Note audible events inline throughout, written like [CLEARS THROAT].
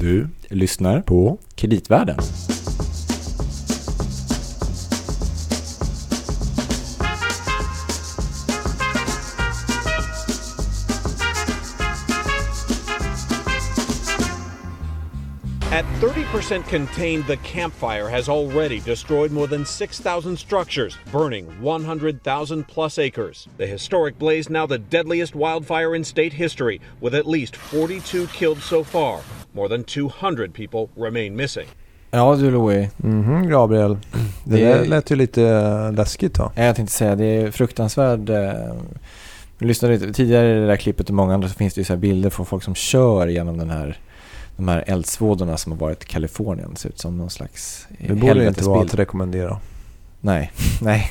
Du lyssnar på Kreditvärlden. At 30% contained, the campfire has already destroyed more than 6,000 structures, burning 100,000 plus acres. The historic blaze now the deadliest wildfire in state history, with at least 42 killed so far. More than 200 people remain missing. Ja du Louie, Mhm, Gabriel. [CLEARS THROAT] Det, Det- där lät ju lite eh, läskigt va? jag tänkte säga det är fruktansvärd eh, jag lyssnade lite, tidigare i det där klippet och många andra så finns det ju så här bilder på folk som kör genom den här de här eldsvådorna som har varit i Kalifornien. Det ser ut som någon slags Det borde ju inte vara att rekommendera. Nej, [LAUGHS] nej.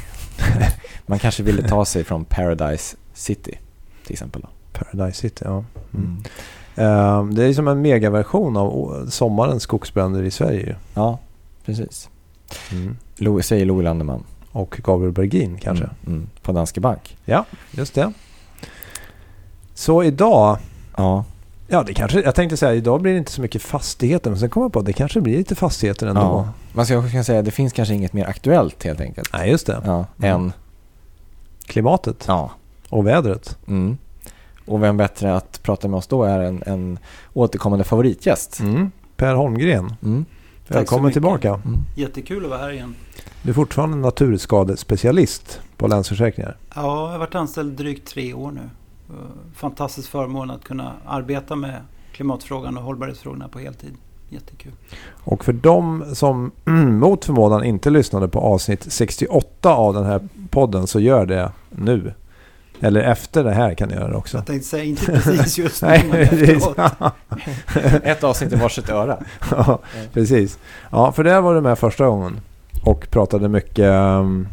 [LAUGHS] Man kanske ville ta sig från Paradise City till exempel. Då. Paradise City, ja. Mm. Mm. Eh, det är som en megaversion av sommarens skogsbränder i Sverige. Ja, precis. Mm. Lo, säger Louie Landeman. Och Gabriel Bergin kanske. Mm, mm, på Danske Bank. Just det. Så idag, Ja, ja det kanske, jag tänkte säga idag blir det inte så mycket fastigheter. Men sen kom jag på att det kanske blir lite fastigheter ändå. ja. Man ska kunna säga att det finns kanske inget mer aktuellt helt enkelt. Nej, just det. Ja, Mm. än, Klimatet ja. och vädret. Mm. Och vem bättre att prata med oss då är en, en återkommande favoritgäst. Mm. Per Holmgren, Mm. så välkommen tillbaka. Mm. Jättekul att vara här igen. Du är fortfarande naturskadespecialist på Länsförsäkringar. Ja, jag har varit anställd drygt tre år nu. Eh, Fantastisk förmån att kunna arbeta med klimatfrågan och hållbarhetsfrågorna på heltid. Jättekul. Och för de som [CLEARS THROAT] mot förmodan inte lyssnade på avsnitt 68 av den här podden så gör det nu. Eller efter det här kan ni göra det också. Jag tänkte säga inte precis just nu, Nej, men [LAUGHS] precis. efteråt. [LAUGHS] Ett avsnitt i varsitt öra. Ja, precis. Ja, för där var du med första gången och pratade mycket um,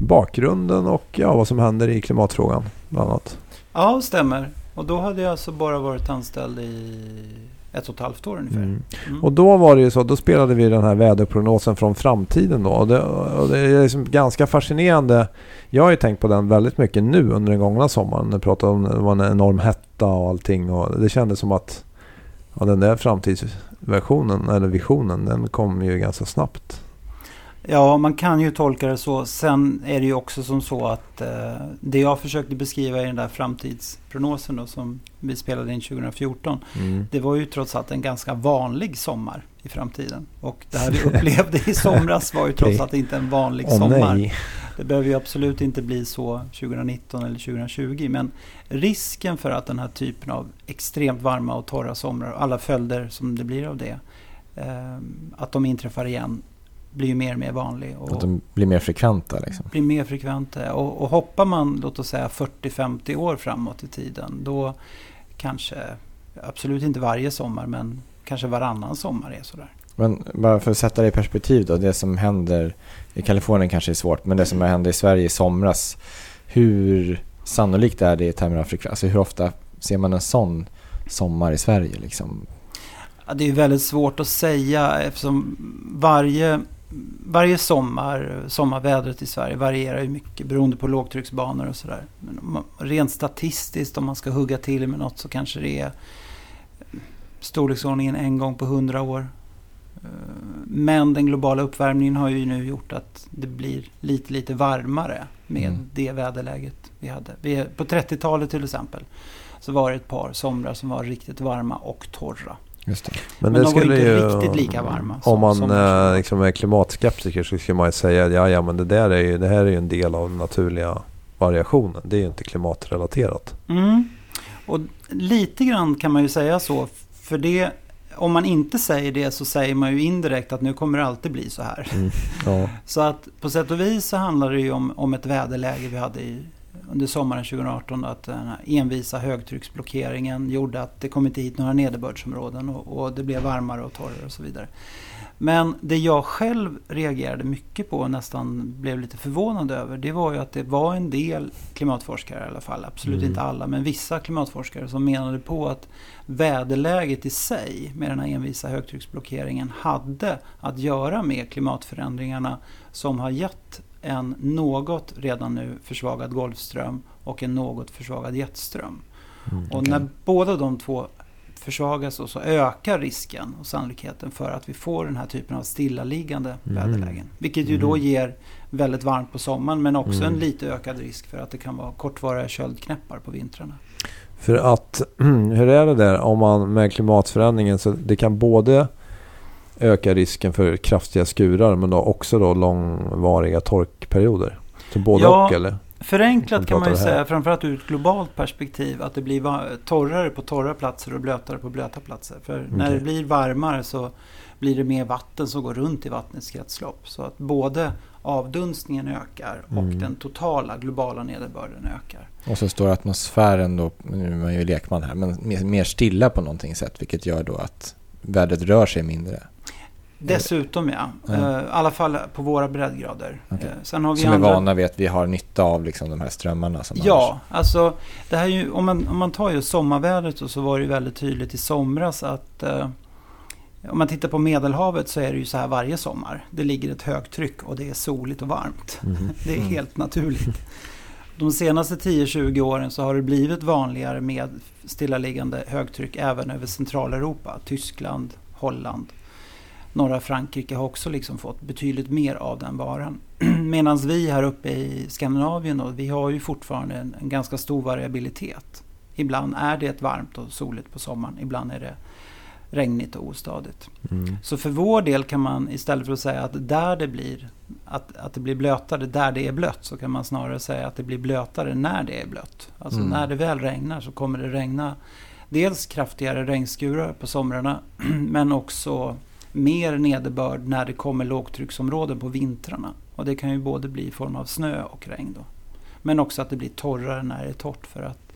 bakgrunden och ja, vad som händer i klimatfrågan bland annat. Ja, stämmer. Och då hade jag alltså bara varit anställd i ett och ett halvt år ungefär. Mm. Mm. Och då var det ju så, då spelade vi den här väderprognosen från framtiden då. Och det, och det är liksom ganska fascinerande. Jag har ju tänkt på den väldigt mycket nu under den gångna sommaren. Jag pratade om det var en enorm hetta och allting. Och det kändes som att ja, den där framtidsversionen, eller visionen, den kom ju ganska snabbt. Ja, man kan ju tolka det så. Sen är det ju också som så att eh, det jag försökte beskriva i den där framtidsprognosen då, som vi spelade in 2014. Det var ju trots allt en ganska vanlig sommar i framtiden. Och det här vi upplevde i somras var ju trots allt inte en vanlig sommar. nej. Det behöver ju absolut inte bli så 2019 eller 2020. Men risken för att den här typen av extremt varma och torra somrar och alla följder som det blir av det. Eh, att de inträffar igen blir mer och mer vanlig. Att Och de blir mer frekventa liksom. blir mer frekventa. Och, och hoppar man låt oss säga 40-50 år framåt i tiden. Då kanske, absolut inte varje sommar men kanske varannan sommar är sådär. Men bara för att sätta det i perspektiv då. Det som händer i Kalifornien kanske är svårt. Men det som hände i Sverige i somras. Hur sannolikt är det i termer av frekvens? Alltså hur ofta ser man en sån sommar i Sverige liksom? Ja, det är väldigt svårt att säga eftersom varje, varje sommar, sommarvädret i Sverige varierar ju mycket beroende på lågtrycksbanor och sådär. Men om man, rent statistiskt om man ska hugga till med något så kanske det är storleksordningen en gång på hundra år. Eh, Men den globala uppvärmningen har ju nu gjort att det blir lite, lite varmare med Mm. det väderläget vi hade. Vi, på 30-talet till exempel så var det ett par somrar som var riktigt varma och torra. Just det. Men, Men det de var skulle inte ju, riktigt lika varma som Om man sommar. eh, liksom är klimatskeptiker så skulle man ju säga ja, ja men det där är ju, det här är ju en del av den naturliga variationen. Det är ju inte klimatrelaterat. Mm. Och lite grann kan man ju säga så. För det, om man inte säger det så säger man ju indirekt att nu kommer det alltid bli så här. Ja. Så att på sätt och vis så handlar det ju om, om ett väderläge vi hade i, under sommaren 2018. Att den envisa högtrycksblockeringen gjorde att det kom inte hit några nederbördsområden och, och det blev varmare och torrare och så vidare. Men det jag själv reagerade mycket på och nästan blev lite förvånad över det var ju att det var en del klimatforskare i alla fall, absolut Mm. inte alla, men vissa klimatforskare som menade på att väderläget i sig med den här envisa högtrycksblockeringen hade att göra med klimatförändringarna som har gett en något redan nu försvagad golfström och en något försvagad jetström. Mm. Och när båda de två försvagas och så ökar risken och sannolikheten för att vi får den här typen av stillaliggande Mm. väderlägen. Vilket ju då Mm. ger väldigt varmt på sommaren men också Mm. en lite ökad risk för att det kan vara kortvariga köldknäppar på vintrarna. För att, [CLEARS THROAT] hur är det där om man med klimatförändringen så det kan både öka risken för kraftiga skurar men då också då långvariga torkperioder? Så både Ja, och eller? Förenklat kan man ju säga, framförallt ur ett globalt perspektiv, att det blir torrare på torra platser och blötare på blöta platser. För när Okej. det blir varmare så blir det mer vatten som går runt i vattnets kretslopp. Så att både avdunstningen ökar och Mm. den totala globala nederbörden ökar. Och så står atmosfären då, nu är man ju lekman här, men mer, mer stilla på någonting sätt. Vilket gör då att vädret rör sig mindre. Dessutom ja. Eh, i alla fall på våra breddgrader. Okej. Eh, Sen har vi Som är andra... vana vid att vi har nytta av liksom de här strömmarna. Som Ja, alltså det här är ju, om, man, om man tar just sommarvädret så, så var det ju väldigt tydligt i somras att eh, om man tittar på Medelhavet så är det ju så här varje sommar. Det ligger ett högtryck och det är soligt och varmt. Mhm. [LAUGHS] Det är Mm. helt naturligt. De senaste 10-20 åren så har det blivit vanligare med stillaliggande högtryck även över Centraleuropa. Tyskland, Holland, norra Frankrike har också liksom fått betydligt mer av den varan. [CLEARS THROAT] Medan vi här uppe i Skandinavien då, vi har ju fortfarande en, en ganska stor variabilitet. Ibland är det varmt och soligt på sommaren, ibland är det regnigt och ostadigt. Mm. Så för vår del kan man istället för att säga att där det blir att, att det blir blötare där det är blött så kan man snarare säga att det blir blötare när det är blött. Alltså Mm. när det väl regnar så kommer det regna dels kraftigare regnskurar på somrarna [CLEARS THROAT] men också mer nederbörd när det kommer lågtrycksområden på vintrarna. Och det kan ju både bli i form av snö och regn då. Men också att det blir torrare när det är torrt för att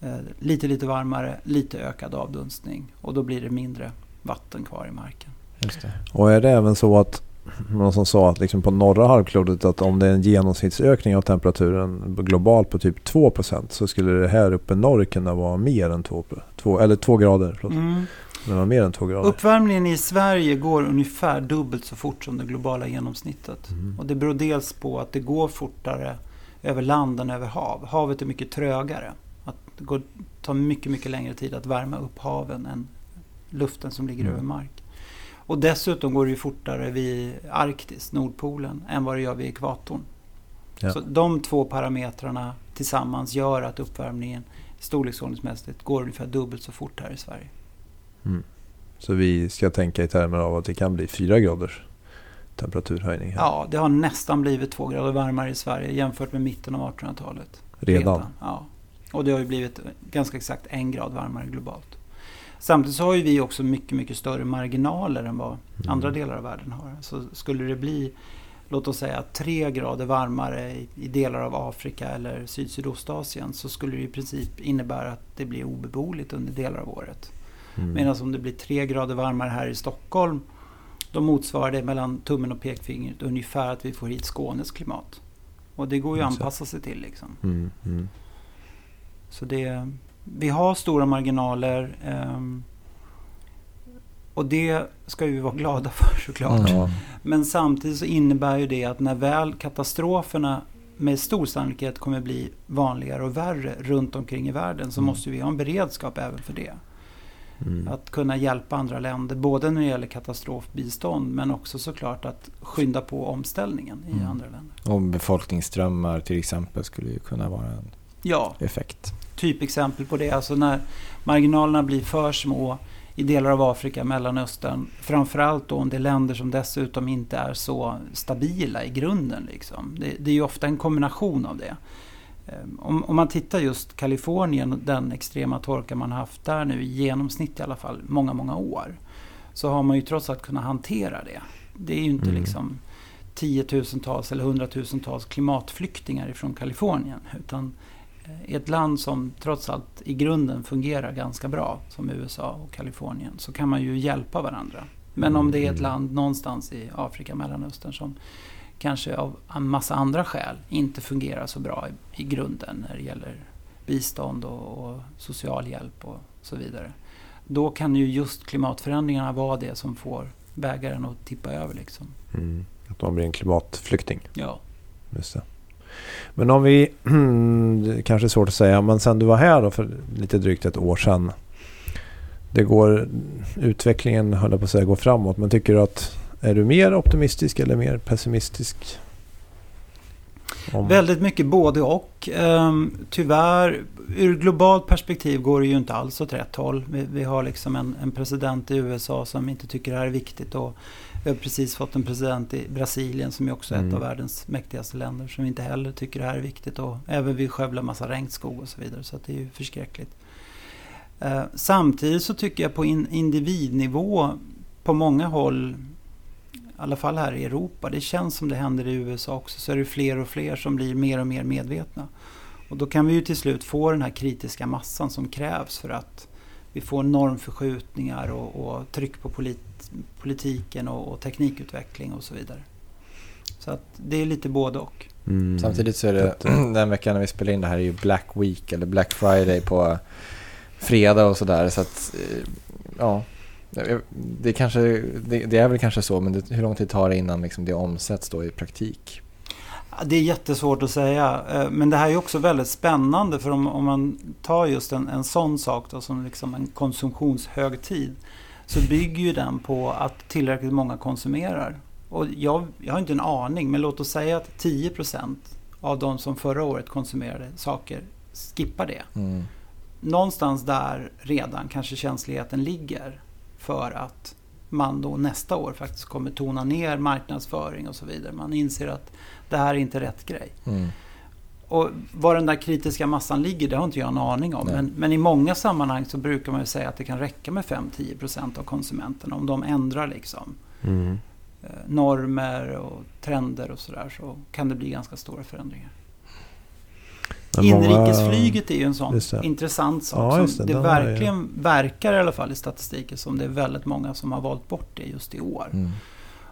eh, lite lite varmare, lite ökad avdunstning och då blir det mindre vatten kvar i marken. Just det. Och är det även så att någon som sa att liksom på norra halvklotet att om det är en genomsnittsökning av temperaturen globalt på typ 2% så skulle det här uppe i norr kunna vara mer än 2, 2 eller 2 grader. Mm. Det var mer än 2 grader. Uppvärmningen i Sverige går ungefär dubbelt så fort som det globala genomsnittet. Mm. Och det beror dels på att det går fortare över land än över hav. Havet är mycket trögare. Att det går, tar mycket, mycket längre tid att värma upp haven än luften som ligger Mm. över mark. Och dessutom går det ju fortare vid Arktis, Nordpolen, än vad det gör vid ekvatorn. Ja. Så de två parametrarna tillsammans gör att uppvärmningen storleksordningsmässigt går ungefär dubbelt så fort här i Sverige. Mm. Så vi ska tänka i termer av att det kan bli 4 graders temperaturhöjning här. Ja, det har nästan blivit två grader varmare i Sverige jämfört med mitten av 1800-talet. Redan. Ja. Och det har ju blivit ganska exakt en grad varmare globalt. Samtidigt så har ju vi också mycket, mycket större marginaler än vad Mm. andra delar av världen har. Så skulle det bli, låt oss säga tre grader varmare i, i delar av Afrika eller Syd-Sydostasien så skulle det i princip innebära att det blir obeboeligt under delar av året. Mm. Medan om det blir tre grader varmare här i Stockholm då motsvarar det mellan tummen och pekfingret ungefär att vi får hit Skånes klimat. Och det går ju att anpassa sig till liksom. Mm. Mm. Så det, vi har stora marginaler. ehm, och det ska vi vara glada för [LAUGHS] såklart. Mm. Men samtidigt så innebär ju det att när väl katastroferna med stor sannolikhet kommer bli vanligare och värre runt omkring i världen så Mm. måste vi ha en beredskap även för det. Mm. Att kunna hjälpa andra länder, både när det gäller katastrofbistånd men också såklart att skynda på omställningen i Mm. andra länder. Och befolkningsströmmar till exempel skulle ju kunna vara en Ja, effekt. typexempel på det. Alltså när marginalerna blir för små i delar av Afrika, Mellanöstern. Framförallt då om det är länder som dessutom inte är så stabila i grunden. Liksom. Det, det är ju ofta en kombination av det. Ehm, Om, om man tittar just Kalifornien och den extrema torka man haft där nu i genomsnitt i alla fall många, många år. Så har man ju trots allt kunnat hantera det. Det är ju inte Mm. liksom tiotusentals eller hundratusentals klimatflyktingar ifrån Kalifornien. Utan i ett land som trots allt i grunden fungerar ganska bra, som USA och Kalifornien, så kan man ju hjälpa varandra. Men om det är ett Mm. land någonstans i Afrika, Mellanöstern som kanske av en massa andra skäl inte fungerar så bra i, i grunden när det gäller bistånd och, och social hjälp och så vidare. Då kan ju just klimatförändringarna vara det som får bägaren att tippa över. Liksom. Mm. Att man blir en klimatflykting. Ja. Just det. Men om vi, [CLEARS THROAT] det kanske är svårt att säga, men sen du var här då för lite drygt ett år sedan. det går, utvecklingen höll jag på att säga, går framåt. Men tycker du att, är du mer optimistisk eller mer pessimistisk? Om... Väldigt mycket både och. Um, tyvärr, ur globalt perspektiv går det ju inte alls åt rätt håll. Vi, vi har liksom en, en, president i USA som inte tycker det här är viktigt. Och vi har precis fått en president i Brasilien som är också mm. ett av världens mäktigaste länder som inte heller tycker det här är viktigt. Och även vi skövlar massa regnskog och så vidare. Så det är ju förskräckligt. Uh, samtidigt så tycker jag på in, individnivå på många håll i alla fall här i Europa, det känns som det händer i USA också, så är det fler och fler som blir mer och mer medvetna. Och då kan vi ju till slut få den här kritiska massan som krävs för att vi får normförskjutningar och, och tryck på polit, politiken och, och, teknikutveckling och så vidare. Så att det är lite både och. Mm. Samtidigt så är det [CLEARS THROAT] den veckan när vi spelar in det här är ju Black Week eller Black Friday på fredag och sådär. Så att eh, ja, det, kanske, det, det, är väl kanske så, men det, hur lång tid tar det innan liksom det omsätts då i praktik? Det är jättesvårt att säga. Eh, men det här är också väldigt spännande. För om, om man tar just en, en sån sak då, som liksom en konsumtionshögtid. Så bygger ju den på att tillräckligt många konsumerar. Och jag, jag har inte en aning, men låt oss säga att 10% av de som förra året konsumerade saker skippar det. Mm. Någonstans där redan kanske känsligheten ligger för att man då nästa år faktiskt kommer tona ner marknadsföring och så vidare. Man inser att det här är inte rätt grej. Mm. Och var den där kritiska massan ligger, det har inte jag en aning om. Men, men, i många sammanhang så brukar man ju säga att det kan räcka med 5-10% av konsumenterna. Om de ändrar liksom mm. Eh, normer och trender och sådär så kan det bli ganska stora förändringar. Inrikesflyget är ju en sån intressant sak. Ja, som det, det verkligen är... verkar i alla fall i statistiken som det är väldigt många som har valt bort det just i år. Mm.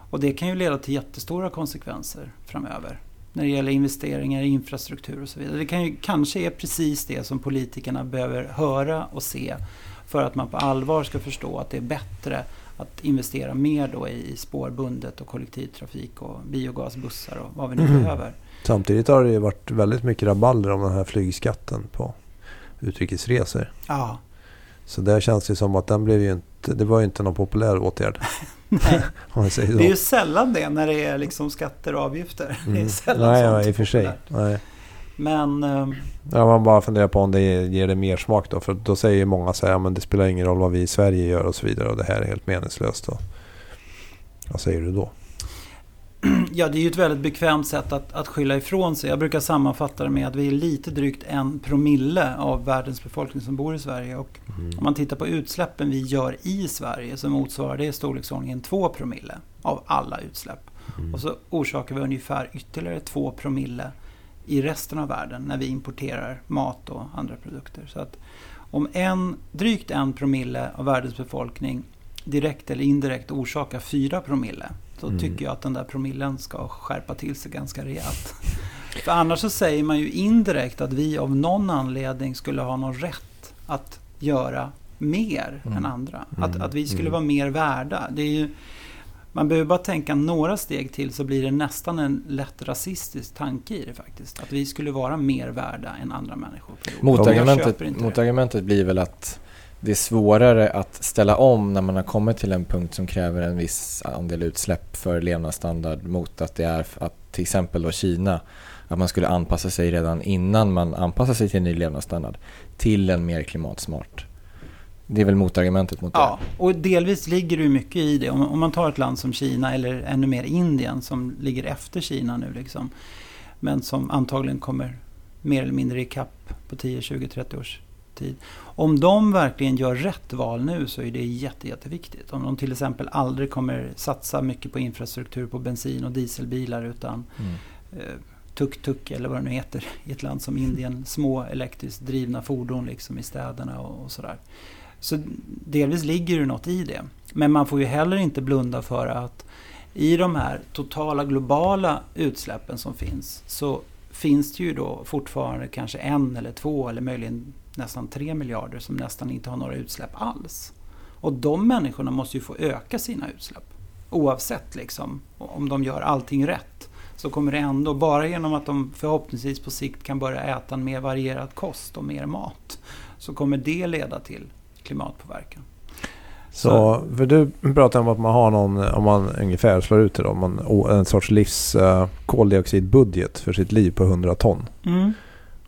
Och det kan ju leda till jättestora konsekvenser framöver. När det gäller investeringar i infrastruktur och så vidare. Det kan ju, kanske är precis det som politikerna behöver höra och se. För att man på allvar ska förstå att det är bättre att investera mer då i spårbundet och kollektivtrafik och biogasbussar och vad vi nu mm. behöver. Samtidigt har det ju varit väldigt mycket rabalder om den här flygskatten på utrikesresor. Ja. Så där känns det som att den blev ju inte, det var ju inte någon populär åtgärd. [LAUGHS] Nej. [LAUGHS] det är ju sällan det när det är liksom skatter och avgifter. Mm. Det är mm. sällan Nej, ja, i och för sig. Nej. Men... Um... Ja, man bara funderar på om det ger det mer smak då. För då säger ju många så här, men det spelar ingen roll vad vi i Sverige gör och så vidare. Och det här är helt meningslöst. Och, vad säger du då? Ja, det är ju ett väldigt bekvämt sätt att, att skylla ifrån sig. Jag brukar sammanfatta det med att vi är lite drygt en promille av världens befolkning som bor i Sverige. Och mm. om man tittar på utsläppen vi gör i Sverige så motsvarar det i storleksordningen 2 promille av alla utsläpp. Mm. Och så orsakar vi ungefär ytterligare 2 promille i resten av världen när vi importerar mat och andra produkter. Så att om en, drygt en promille av världens befolkning direkt eller indirekt orsakar 4 promille då mm. tycker jag att den där promillen ska skärpa till sig ganska rejält. [LAUGHS] För annars så säger man ju indirekt att vi av någon anledning skulle ha någon rätt att göra mer mm. än andra. Att, mm. att vi skulle mm. vara mer värda. Det är ju, man behöver bara tänka några steg till så blir det nästan en lätt rasistisk tanke i det faktiskt. Att vi skulle vara mer värda än andra människor. Motargumentet, motargumentet blir väl att det är svårare att ställa om när man har kommit till en punkt som kräver en viss andel utsläpp för levnadsstandard mot att det är att till exempel då Kina att man skulle anpassa sig redan innan man anpassar sig till en ny levnadsstandard till en mer klimatsmart. Det är väl motargumentet mot det. Ja, och delvis ligger det mycket i det. Om, man tar ett land som Kina eller ännu mer Indien som ligger efter Kina nu liksom. Men som antagligen kommer mer eller mindre i kapp på 10, 20, 30 års tid. Om de verkligen gör rätt val nu så är det jätte, jätteviktigt. Om de till exempel aldrig kommer satsa mycket på infrastruktur på bensin och dieselbilar utan mm. eh, tuk-tuk eller vad det nu heter i ett land som Indien. [LAUGHS] Små elektriskt drivna fordon liksom i städerna och, och sådär. Så delvis ligger det något i det. Men man får ju heller inte blunda för att i de här totala globala utsläppen som finns så finns det ju då fortfarande kanske en eller två eller möjligen nästan 3 miljarder som nästan inte har några utsläpp alls. Och de människorna måste ju få öka sina utsläpp. Oavsett liksom, om de gör allting rätt så kommer det ändå, bara genom att de förhoppningsvis på sikt kan börja äta en mer varierad kost och mer mat, så kommer det leda till klimatpåverkan. Så, för du pratar om att man har någon, om man ungefär slår ut det då, man, en sorts livs uh, koldioxidbudget för sitt liv på 100 ton. Mm.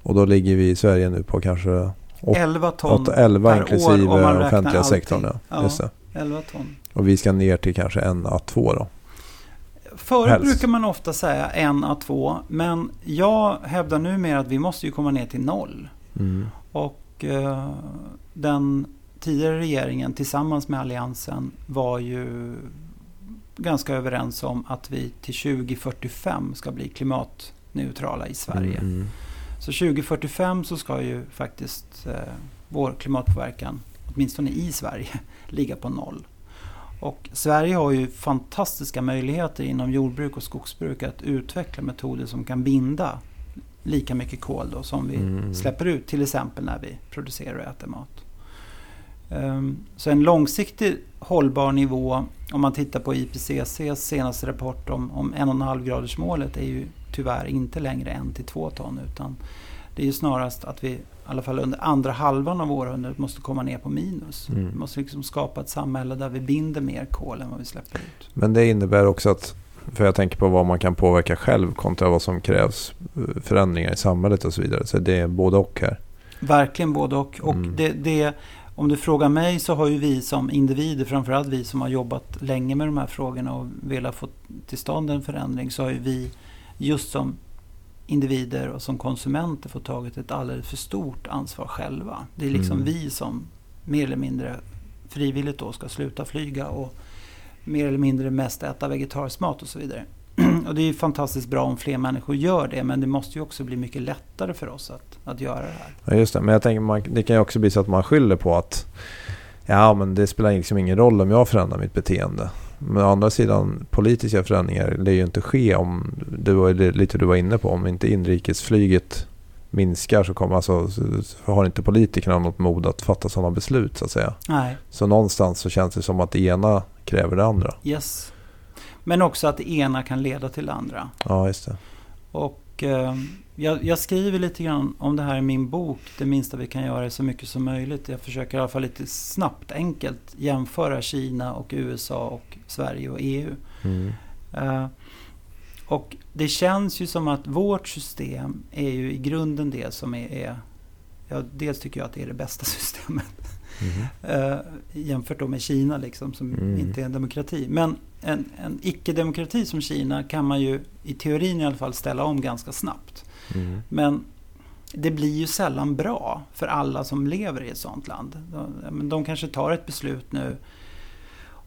Och då ligger vi i Sverige nu på kanske 11 ton 8, 11 per inklusive år om man offentliga allting. sektorn. Ja. Ja. Just det. 11 ton. Och vi ska ner till kanske en a två då. Förut Helst. brukar man ofta säga en a två, men jag hävdar numera att vi måste ju komma ner till noll. Mm. Och eh, den tidigare regeringen tillsammans med Alliansen var ju ganska överens om att vi till 2045 ska bli klimatneutrala i Sverige. Mm. Så 2045 så ska ju faktiskt eh, vår klimatpåverkan, åtminstone i Sverige, [LAUGHS] ligga på noll. Och Sverige har ju fantastiska möjligheter inom jordbruk och skogsbruk att utveckla metoder som kan binda lika mycket kol då som vi Mm. släpper ut, till exempel när vi producerar och äter mat. Ehm, Så en långsiktig hållbar nivå, om man tittar på IPCCs senaste rapport om, om 1,5 graders målet är ju tyvärr inte längre 1 till 2 ton utan det är ju snarast att vi i alla fall under andra halvan av århundradet måste komma ner på minus. Mm. Vi måste liksom skapa ett samhälle där vi binder mer kol än vad vi släpper ut. Men det innebär också att, för jag tänker på vad man kan påverka själv kontra vad som krävs eh, förändringar i samhället och så vidare. Så det är både och här. Verkligen både och. och Mm. det, det, om du frågar mig så har ju vi som individer, framförallt vi som har jobbat länge med de här frågorna och velat få till stånd en förändring, så har ju vi just som individer och som konsumenter fått tagit ett alldeles för stort ansvar själva. Det är liksom Mm. vi som mer eller mindre frivilligt då ska sluta flyga och mer eller mindre mest äta vegetarisk mat och så vidare. [CLEARS THROAT] Och det är fantastiskt bra om fler människor gör det, men det måste ju också bli mycket lättare för oss att, att göra det här. Ja, just det. Men jag tänker man, det kan ju också bli så att man skyller på att ja, men det spelar liksom ingen roll om jag förändrar mitt beteende. Men å andra sidan, politiska förändringar lär ju inte ske om, det var lite du var inne på, om inte inrikesflyget minskar så kommer alltså, så har inte politikerna något mod att fatta sådana beslut så att säga. Nej, Så någonstans så känns det som att det ena kräver det andra. yes. Men också att det ena kan leda till det andra. Ja, just det. Och eh, jag, jag skriver lite grann om det här i min bok. Det minsta vi kan göra är så mycket som möjligt. Jag försöker i alla fall lite snabbt, enkelt jämföra Kina och USA och Sverige och EU. Mm. Eh, och det känns ju som att vårt system är ju i grunden det som är, är ja, dels tycker jag att det är det bästa [LAUGHS] systemet. Eh, jämfört då med Kina liksom, som Mm. inte är en demokrati. Men en, en icke-demokrati som Kina kan man ju i teorin i alla fall ställa om ganska snabbt. Mm. Men det blir ju sällan bra för alla som lever i ett sånt land. De, de kanske tar ett beslut nu.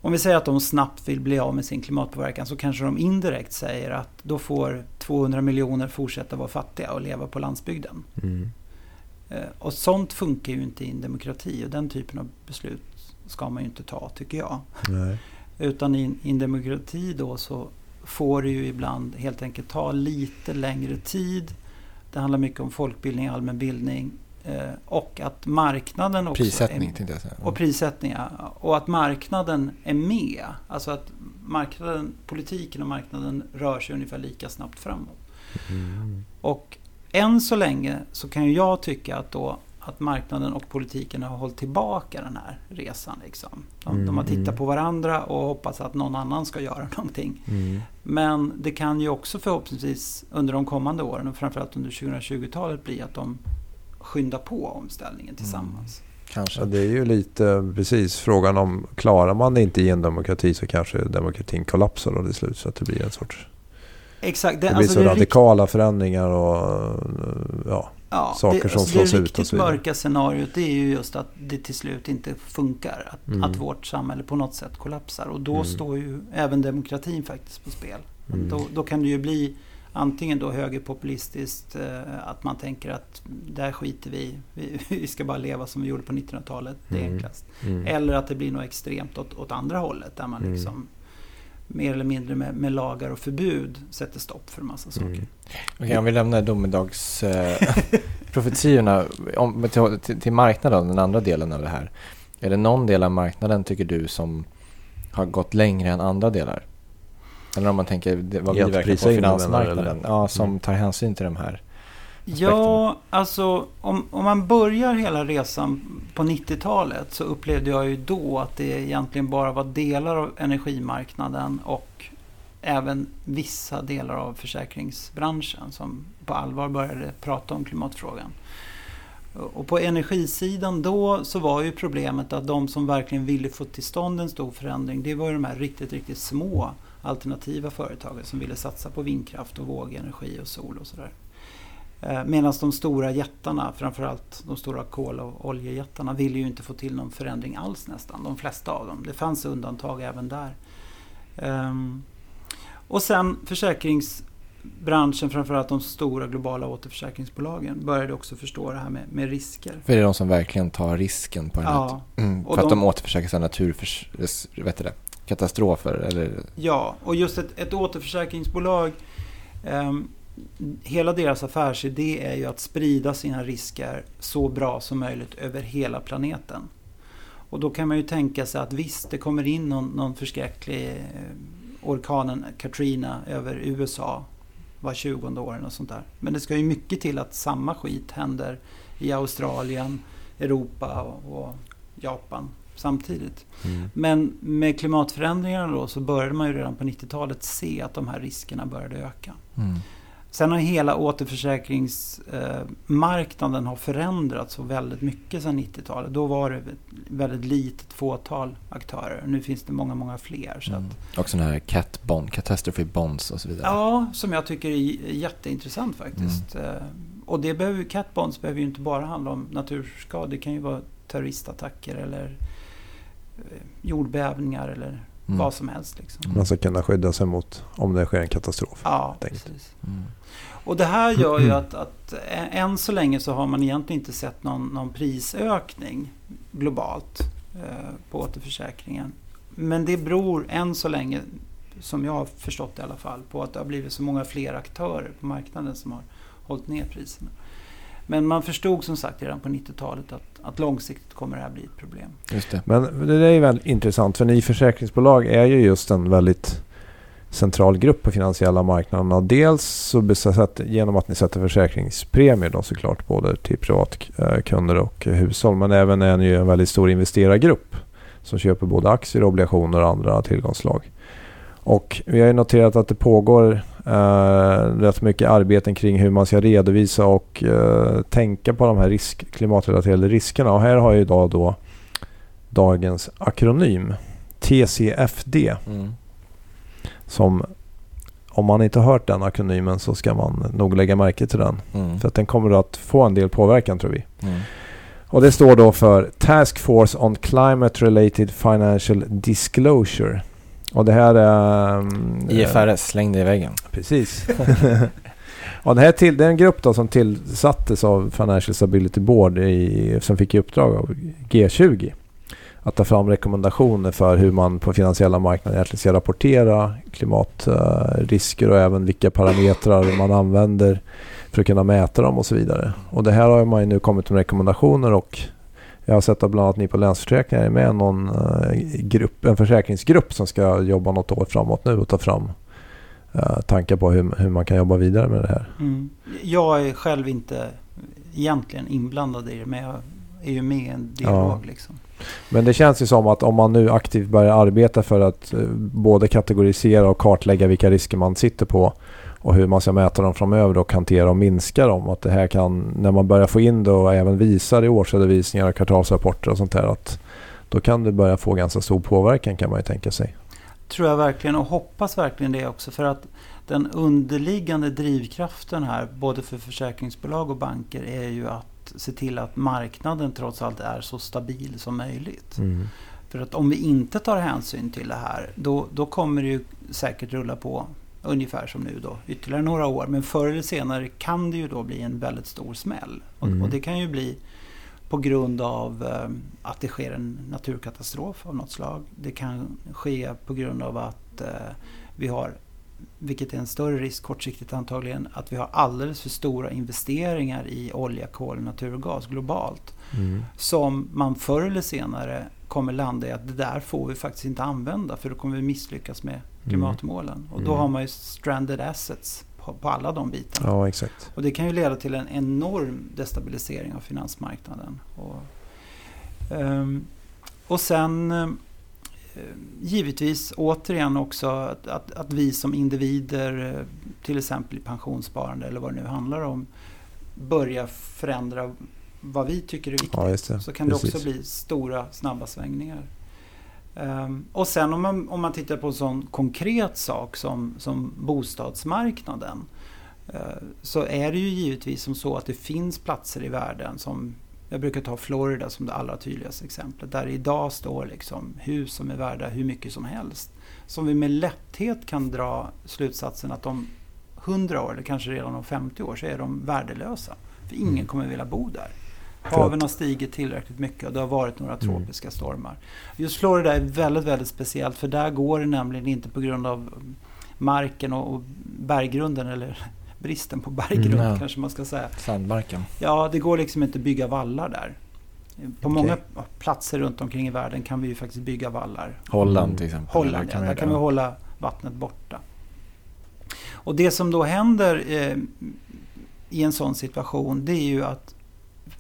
Om vi säger att de snabbt vill bli av med sin klimatpåverkan så kanske de indirekt säger att då får 200 miljoner fortsätta vara fattiga och leva på landsbygden. Mm. Eh, Och sånt funkar ju inte i en demokrati och den typen av beslut ska man ju inte ta tycker jag. Nej. [LAUGHS] Utan i, en demokrati då så får det ju ibland helt enkelt ta lite längre tid. Det handlar mycket om folkbildning, allmänbildning eh, och att marknaden också Prissättning är, tänkte jag säga. och prissättning, ja. Och att marknaden är med. Alltså att marknaden, politiken och marknaden rör sig ungefär lika snabbt framåt. Mm. Och än så länge så kan ju jag tycka att, då, att marknaden och politiken har hållit tillbaka den här resan. Liksom. De, de har Mm, tittat mm. på varandra och hoppats att någon annan ska göra [LAUGHS] någonting. Mm. Men det kan ju också förhoppningsvis under de kommande åren och framförallt under 2020-talet bli att de skyndar på omställningen tillsammans. Kanske. Ja, det är ju lite precis frågan om klarar man det inte i en demokrati så kanske demokratin kollapsar då till slut så att det blir en sorts Exakt. det, blir alltså så det rikt- radikala förändringar och ja, ja, saker det, som alltså slås det ut och riktigt mörka scenariot det är ju just att det till slut inte funkar. Att, Mm. att vårt samhälle på något sätt kollapsar. Och då Mm. står ju även demokratin faktiskt på spel. Mm. Då, då kan det ju bli antingen då högerpopulistiskt, eh, att man tänker att där skiter vi, vi, [LAUGHS] vi ska bara leva som vi gjorde på 1900-talet, det är Mm. enklast. mm. Eller att det blir något extremt åt, åt andra hållet, där man Mm. liksom mer eller mindre med, med lagar och förbud sätter stopp för en massa saker. Mm. Okej, om vi lämnar domedagsprofetiorna [LAUGHS] om, till, till, till marknaden, den andra delen av det här. Är det någon del av marknaden tycker du som har gått längre än andra delar? Eller om man tänker vad I vi verkar på finansmarknaden. Ja, som Mm. tar hänsyn till de här Ja, alltså om, om man börjar hela resan på 90-talet så upplevde jag ju då att det egentligen bara var delar av energimarknaden och även vissa delar av försäkringsbranschen som på allvar började prata om klimatfrågan. Och på energisidan då så var ju problemet att de som verkligen ville få till stånd en stor förändring det var ju de här riktigt, riktigt små alternativa företagen som ville satsa på vindkraft och vågenergi och sol och sådär. Medan de stora jättarna, framförallt de stora kol och oljejättarna, ville ju inte få till någon förändring alls nästan. De flesta av dem. Det fanns undantag även där. Um, och sen försäkringsbranschen, framförallt de stora globala återförsäkringsbolagen, började också förstå det här med, med risker. För det är de som verkligen tar risken på den Ja, här. Mm, för att de- återförsäkrar sig naturförs... Vet du det? Katastrofer eller... Ja, och just ett, ett återförsäkringsbolag ehm, Hela deras affärsidé är ju att sprida sina risker så bra som möjligt över hela planeten. Och då kan man ju tänka sig att visst, det kommer in någon, någon förskräcklig eh, orkanen Katrina över USA var 20 år och sånt där. Men det ska ju mycket till att samma skit händer i Australien, Europa och, och Japan samtidigt. Men med klimatförändringarna då så började man ju redan på 90-talet se att de här riskerna började öka. Mm. Sen har hela återförsäkringsmarknaden har förändrats så väldigt mycket sedan 90-talet. Då var det ett väldigt litet fåtal aktörer. Nu finns det många, många fler. Så Mm. att, Och sådana här cat bond, catastrophe bonds och så vidare. ja, som jag tycker är jätteintressant faktiskt. Mm. Eh, Och det behöver, cat bonds behöver ju inte bara handla om naturskador. Det kan ju vara terroristattacker eller eh, jordbävningar eller Mm. vad som helst. Liksom. Man ska kunna skydda sig mot om det sker en katastrof. Ja, precis. Mm. Och det här gör ju att, att ä- än så länge så har man egentligen inte sett någon, någon prisökning globalt eh, på återförsäkringen. Men det beror än så länge, som jag har förstått i alla fall, på att det har blivit så många fler aktörer på marknaden som har hållit ner priserna. Men man förstod som sagt redan på 90-talet att, att långsiktigt kommer det här bli ett problem. Just det. Men det är ju väldigt intressant för ni försäkringsbolag är ju just en väldigt central grupp på finansiella marknaderna. Dels så besatt, genom att ni sätter försäkringspremier då såklart både till privatkunder och hushåll. Men även är ni ju en väldigt stor investerargrupp som köper både aktier, obligationer och andra tillgångsslag. Och vi har ju noterat att det pågår rätt mycket arbeten kring hur man ska redovisa och eh, tänka på de här risk, klimatrelaterade riskerna. Och här har ju idag då dagens akronym TCFD Mm. som om man inte har hört den akronymen så ska man nog lägga märke till den. Mm. För att den kommer att få en del påverkan tror vi. Mm. Och det står då för Task Force on Climate Related Financial Disclosure. Och det här är... um, IFRS, släng det i väggen. Precis. [LAUGHS] och det, här till, det är en grupp då som tillsattes av Financial Stability Board i, som fick i uppdrag av G20 att ta fram rekommendationer för hur man på finansiella marknader egentligen ska rapportera klimatrisker och även vilka parametrar man använder för att kunna mäta dem och så vidare. Och det här har man ju nu kommit med rekommendationer och jag har sett att bland annat ni på Länsförsäkringar är med någon eh, grupp, en försäkringsgrupp som ska jobba något år framåt nu och ta fram eh, tankar på hur, hur man kan jobba vidare med det här. Mm. Jag är själv inte egentligen inblandad i det men jag är ju med i en dialog. Ja. Liksom. Men det känns ju som att om man nu aktivt börjar arbeta för att eh, både kategorisera och kartlägga vilka risker man sitter på och hur man ska mäta dem framöver och hantera och minska dem. Att det här kan, när man börjar få in det och även visar i årsredovisningar och kvartalsrapporter och sånt där att då kan det börja få ganska stor påverkan kan man ju tänka sig. Tror jag verkligen och hoppas verkligen det också. För att den underliggande drivkraften här, både för försäkringsbolag och banker, är ju att se till att marknaden trots allt är så stabil som möjligt. För att om vi inte tar hänsyn till det här, då, då kommer det ju säkert rulla på ungefär som nu då, ytterligare några år. Men förr eller senare kan det ju då bli en väldigt stor smäll. Och, Mm. och det kan ju bli på grund av eh, att det sker en naturkatastrof av något slag. Det kan ske på grund av att eh, vi har, vilket är en större risk kortsiktigt antagligen, att vi har alldeles för stora investeringar i olja, kol och naturgas globalt. Mm. Som man förr eller senare kommer landa i att det där får vi faktiskt inte använda för då kommer vi misslyckas med klimatmålen. Och då Mm. har man ju stranded assets på, på alla de bitarna. Ja, exakt. Och det kan ju leda till en enorm destabilisering av finansmarknaden. Och, um, och sen uh, givetvis återigen också att, att, att, vi som individer, uh, till exempel i pensionssparande eller vad det nu handlar om, börjar förändra vad vi tycker är viktigt. Ja. Så kan Precis. det också bli stora snabba svängningar. Um, och sen om man, om man tittar på en sån konkret sak som, som bostadsmarknaden. Uh, så är det ju givetvis som så att det finns platser i världen som jag brukar ta Florida som det allra tydligaste exemplet. Där idag står liksom hus som är värda hur mycket som helst. Som vi med lätthet kan dra slutsatsen att om 100 år eller kanske redan om 50 år så är de värdelösa. För ingen mm. kommer vilja bo där. Haven har stigit tillräckligt mycket och det har varit några mm. tropiska mm. stormar. Just Florida är väldigt, väldigt speciellt för där går det nämligen inte på grund av marken och, berggrunden eller [LAUGHS] bristen på berggrund mm, kanske man ska säga. Sandmarken. Ja, det går liksom inte att bygga vallar där. På okay. många platser runt omkring i världen kan vi ju faktiskt bygga vallar. Holland till exempel. Holland, ja. Där kan vi hålla vattnet borta. Och det som då händer eh, i en sån situation det är ju att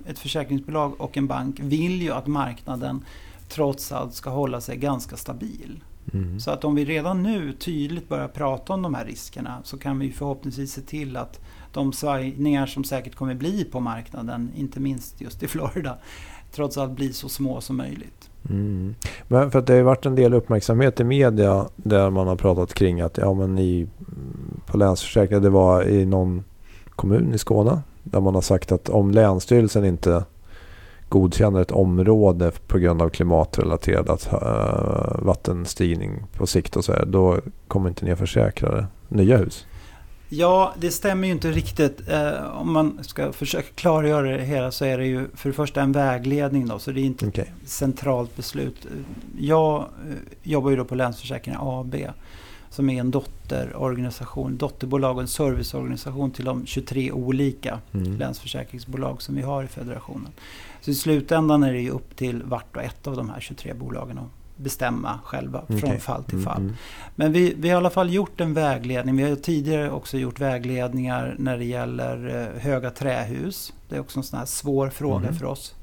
ett försäkringsbolag och en bank vill ju att marknaden trots allt ska hålla sig ganska stabil. Mm. Så att om vi redan nu tydligt börjar prata om de här riskerna så kan vi förhoppningsvis se till att de svajningar som säkert kommer bli på marknaden, inte minst just i Florida, trots allt blir så små som möjligt. Mm. Men för att det har varit en del uppmärksamhet i media där man har pratat kring att ja, men i, på Länsförsäkringar, det var i någon kommun i Skåne där man har sagt att om Länsstyrelsen inte godkänner ett område på grund av klimatrelaterad uh, vattenstigning på sikt och så här, då kommer inte ni att försäkra det. nya hus. Ja, det stämmer ju inte riktigt. Eh, om man ska försöka klargöra det hela så är det ju för det första en vägledning då, så det är inte okay. ett centralt beslut. Jag eh, jobbar ju då på Länsförsäkringar AB som är en dotterorganisation, dotterbolag och en serviceorganisation till de 23 olika mm. länsförsäkringsbolag som vi har i federationen. Så i slutändan är det ju upp till vart och ett av de här 23 bolagen att bestämma själva okay. från fall till fall. Mm. Men vi, vi har i alla fall gjort en vägledning. Vi har tidigare också gjort vägledningar när det gäller eh, höga trähus. Det är också en sån här svår fråga mm. för oss.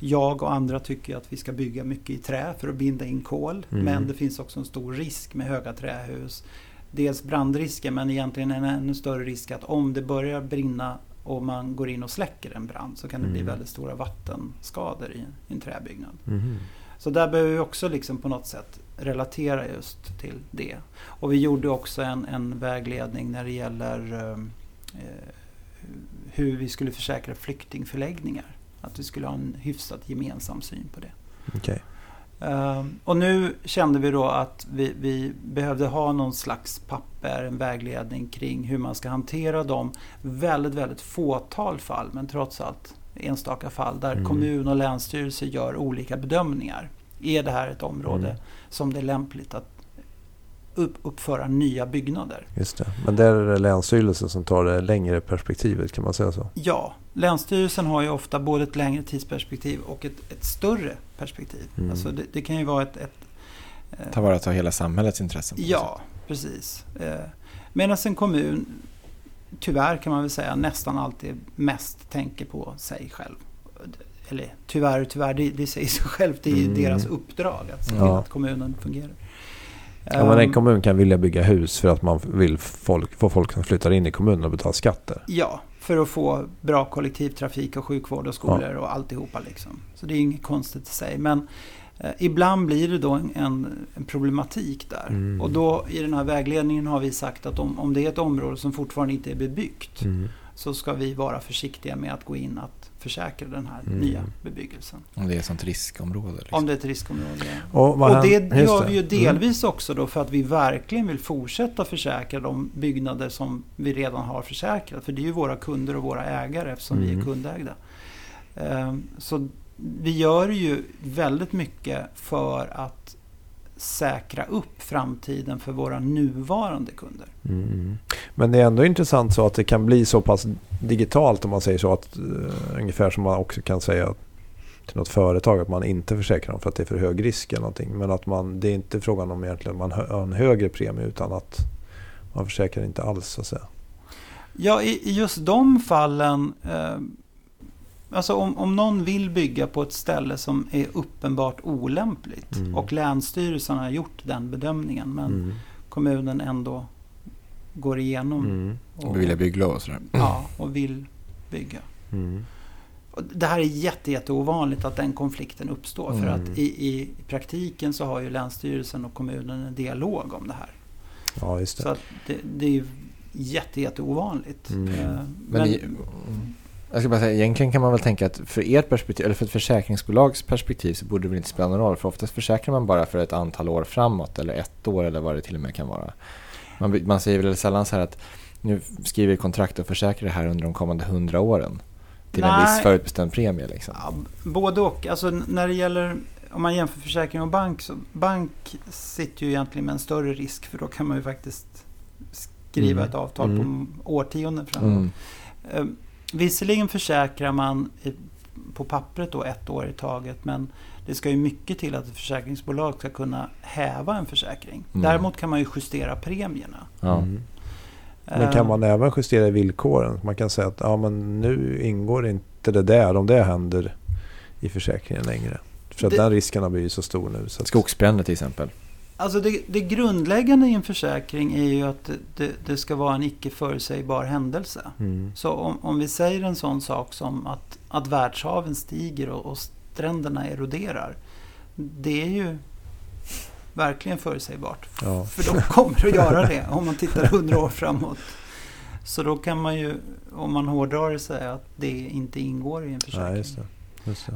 Jag och andra tycker att vi ska bygga mycket i trä för att binda in kol. Mm. Men det finns också en stor risk med höga trähus. Dels brandrisken men egentligen en ännu större risk att om det börjar brinna och man går in och släcker en brand så kan det bli mm. väldigt stora vattenskador i en träbyggnad. Mm. Så där behöver vi också liksom på något sätt relatera just till det. Och vi gjorde också en, en vägledning när det gäller eh, eh hur vi skulle försäkra flyktingförläggningar. Att vi skulle ha en hyfsat gemensam syn på det. Okay. Ehm, och nu kände vi då att vi, vi, behövde ha någon slags papper, en vägledning kring hur man ska hantera de väldigt, väldigt fåtal fall, men trots allt enstaka fall där mm. kommun och länsstyrelse gör olika bedömningar. Är det här ett område mm. som det är lämpligt att uppföra nya byggnader? Just det. Men där är det Länsstyrelsen som tar det längre perspektivet, kan man säga så? Ja, Länsstyrelsen har ju ofta både ett längre tidsperspektiv och ett, ett större perspektiv. Mm. Alltså det, det, kan ju vara ett... ett eh, Ta vara på hela samhällets intressen. Ja, precis. Eh, Medan en kommun, tyvärr kan man väl säga, nästan alltid mest tänker på sig själv. Eller tyvärr, tyvärr, det, det säger sig självt. Det är mm. deras uppdrag att se till ja. att kommunen fungerar. Ja, men en ehm. kommun kan vilja bygga hus för att man vill folk, få folk som flyttar in i kommunen och betala skatter. Ja, för att få bra kollektivtrafik och sjukvård och skolor och alltihopa. Liksom. Så det är inget konstigt i sig. Men eh, ibland blir det då en, en, en problematik där. Mm. Och då i den här vägledningen har vi sagt att om, om det är ett område som fortfarande inte är bebyggt mm. så ska vi vara försiktiga med att gå in att försäkra den här mm. nya bebyggelsen. Om det är ett sånt riskområde? Liksom. Om det är ett riskområde, ja. Och, och det gör vi ju mm. delvis mm. också då för att vi verkligen vill fortsätta försäkra de byggnader som vi redan har försäkrat. För det är ju våra kunder och våra ägare eftersom mm. vi är mm. kundägda. Um, så vi gör ju väldigt mycket för att säkra upp framtiden för våra nuvarande kunder. Mm. Men det är ändå intressant så att det kan bli så pass digitalt om man säger så. att uh, Ungefär som man också kan säga till något företag att man inte försäkrar dem för att det är för hög risk eller någonting. Men att man, det är inte frågan om egentligen att man har en högre premie utan att man försäkrar inte alls så att säga. Ja, i, i just de fallen. Eh, alltså om, om någon vill bygga på ett ställe som är uppenbart olämpligt Mm. och Länsstyrelsen har gjort den bedömningen men Mm. kommunen ändå går igenom Mm. Och bevilja bygglov och sådär. ja, och vill bygga. Mm. Och Det här är jätte, jätte ovanligt att den konflikten uppstår. För Mm. att i, i, i praktiken så har ju Länsstyrelsen och kommunen en dialog om det här. Ja, just Så det. att det, det är ju jätte, jätte ovanligt. Mm. Eh, Men, Men, i, jag ska bara säga, egentligen kan man väl tänka att för ert perspektiv, eller för ett försäkringsbolags perspektiv så borde det väl inte spela någon roll. För oftast försäkrar man bara för ett antal år framåt eller ett år eller vad det till och med kan vara. Man, man säger väl sällan så här att nu skriver vi kontrakt och försäkrar det här under de kommande hundra åren. Till en Nej. viss förutbestämd premie liksom. ja, både och. Alltså när det gäller, om man jämför försäkring och bank, så bank sitter ju egentligen med en större risk för då kan man ju faktiskt skriva Mm. ett avtal Mm. på årtionden framåt. Mm. Visserligen försäkrar man på pappret då ett år i taget men det ska ju mycket till att ett försäkringsbolag ska kunna häva en försäkring. Mm. Däremot kan man ju justera premierna. Mm. Men Eh, kan man även justera villkoren? Man kan säga att ja, men nu ingår inte det där om det händer i försäkringen längre. För att Det- den risken har blivit så stor nu. Så att, Skogsbränder till exempel. Alltså det, det grundläggande i en försäkring är ju att det, det, ska vara en icke förutsägbar händelse. Mm. Så om, om vi säger en sån sak som att, att världshaven stiger och, och stränderna eroderar. Det är ju verkligen förutsägbart. Ja. För de kommer att göra det om man tittar hundra år framåt. Så då kan man ju, om man hårdrar det, säga att det inte ingår i en försäkring. Nej,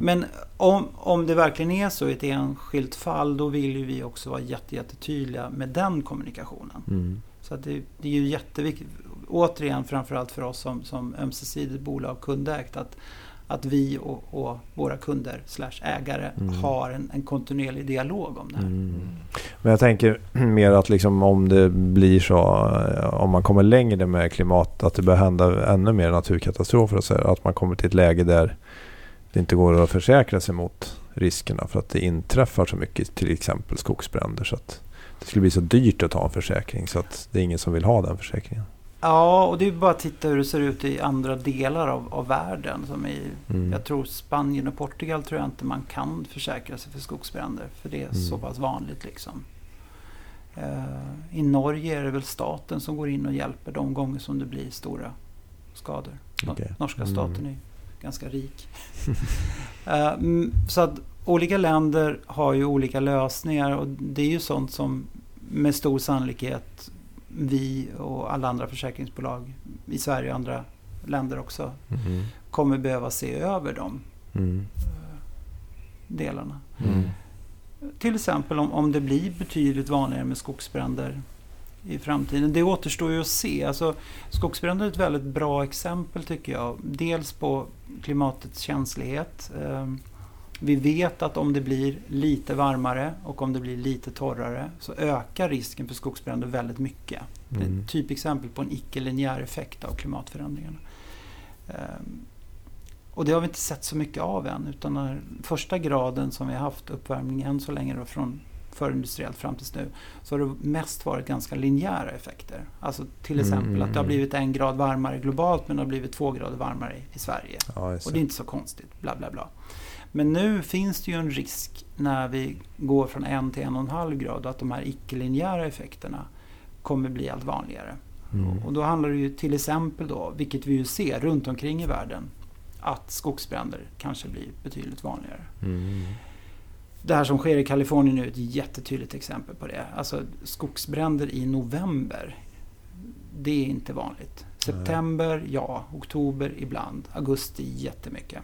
Men om, om det verkligen är så i ett enskilt fall, då vill ju vi också vara jätte, jättetydliga med den kommunikationen. Mm. Så att det, det är ju jätteviktigt, återigen framförallt för oss som, som ömsesidigt bolag kundägt, att, att vi och, och våra kunder slash ägare Mm. har en, en kontinuerlig dialog om det här. Mm. Men jag tänker mer att liksom om det blir så, eh, om man kommer längre med klimat, att det börjar hända ännu mer naturkatastrofer och så här, att man kommer till ett läge där det inte går att försäkra sig mot riskerna för att det inträffar så mycket, till exempel skogsbränder. Så att det skulle bli så dyrt att ta en försäkring så att det är ingen som vill ha den försäkringen. Ja, och det är bara att titta hur det ser ut i andra delar av, av världen. Som i, Mm. Jag tror Spanien och Portugal tror jag inte man kan försäkra sig för skogsbränder. För det är Mm. så pass vanligt liksom. Eh, I Norge är det väl staten som går in och hjälper de gånger som det blir stora skador. Okej. Norska Mm. staten ju ganska rik. [LAUGHS] Eh, mm, så att olika länder har ju olika lösningar och det är ju sånt som med stor sannolikhet vi och alla andra försäkringsbolag i Sverige och andra länder också Mm. kommer behöva se över de Mm. eh, delarna. Mm. Till exempel om, om det blir betydligt vanligare med skogsbränder i framtiden. Det återstår ju att se. Alltså, skogsbränder är ett väldigt bra exempel tycker jag. Dels på klimatets känslighet. Eh, Vi vet att om det blir lite varmare och om det blir lite torrare så ökar risken för skogsbränder väldigt mycket. Det är Mm. ett typexempel på en icke-linjär effekt av klimatförändringarna. Ehm, Och det har vi inte sett så mycket av än. Utan den första graden som vi har haft uppvärmning än så länge då från förindustriellt fram tills nu. Så har det mest varit ganska linjära effekter. Alltså till Mm, exempel mm, att det har blivit en grad varmare globalt men det har blivit två grader varmare i Sverige. Ja, Och det. det är inte så konstigt. Bla bla bla. Men nu finns det ju en risk när vi går från en till en och en halv grad att de här icke-linjära effekterna kommer bli allt vanligare. Mm. Och då handlar det ju till exempel då, vilket vi ju ser runt omkring i världen, att skogsbränder kanske blir betydligt vanligare. Mm. Det här som sker i Kalifornien nu är ett jättetydligt exempel på det. Alltså skogsbränder i november, det är inte vanligt. September, ja. Oktober ibland. Augusti jättemycket.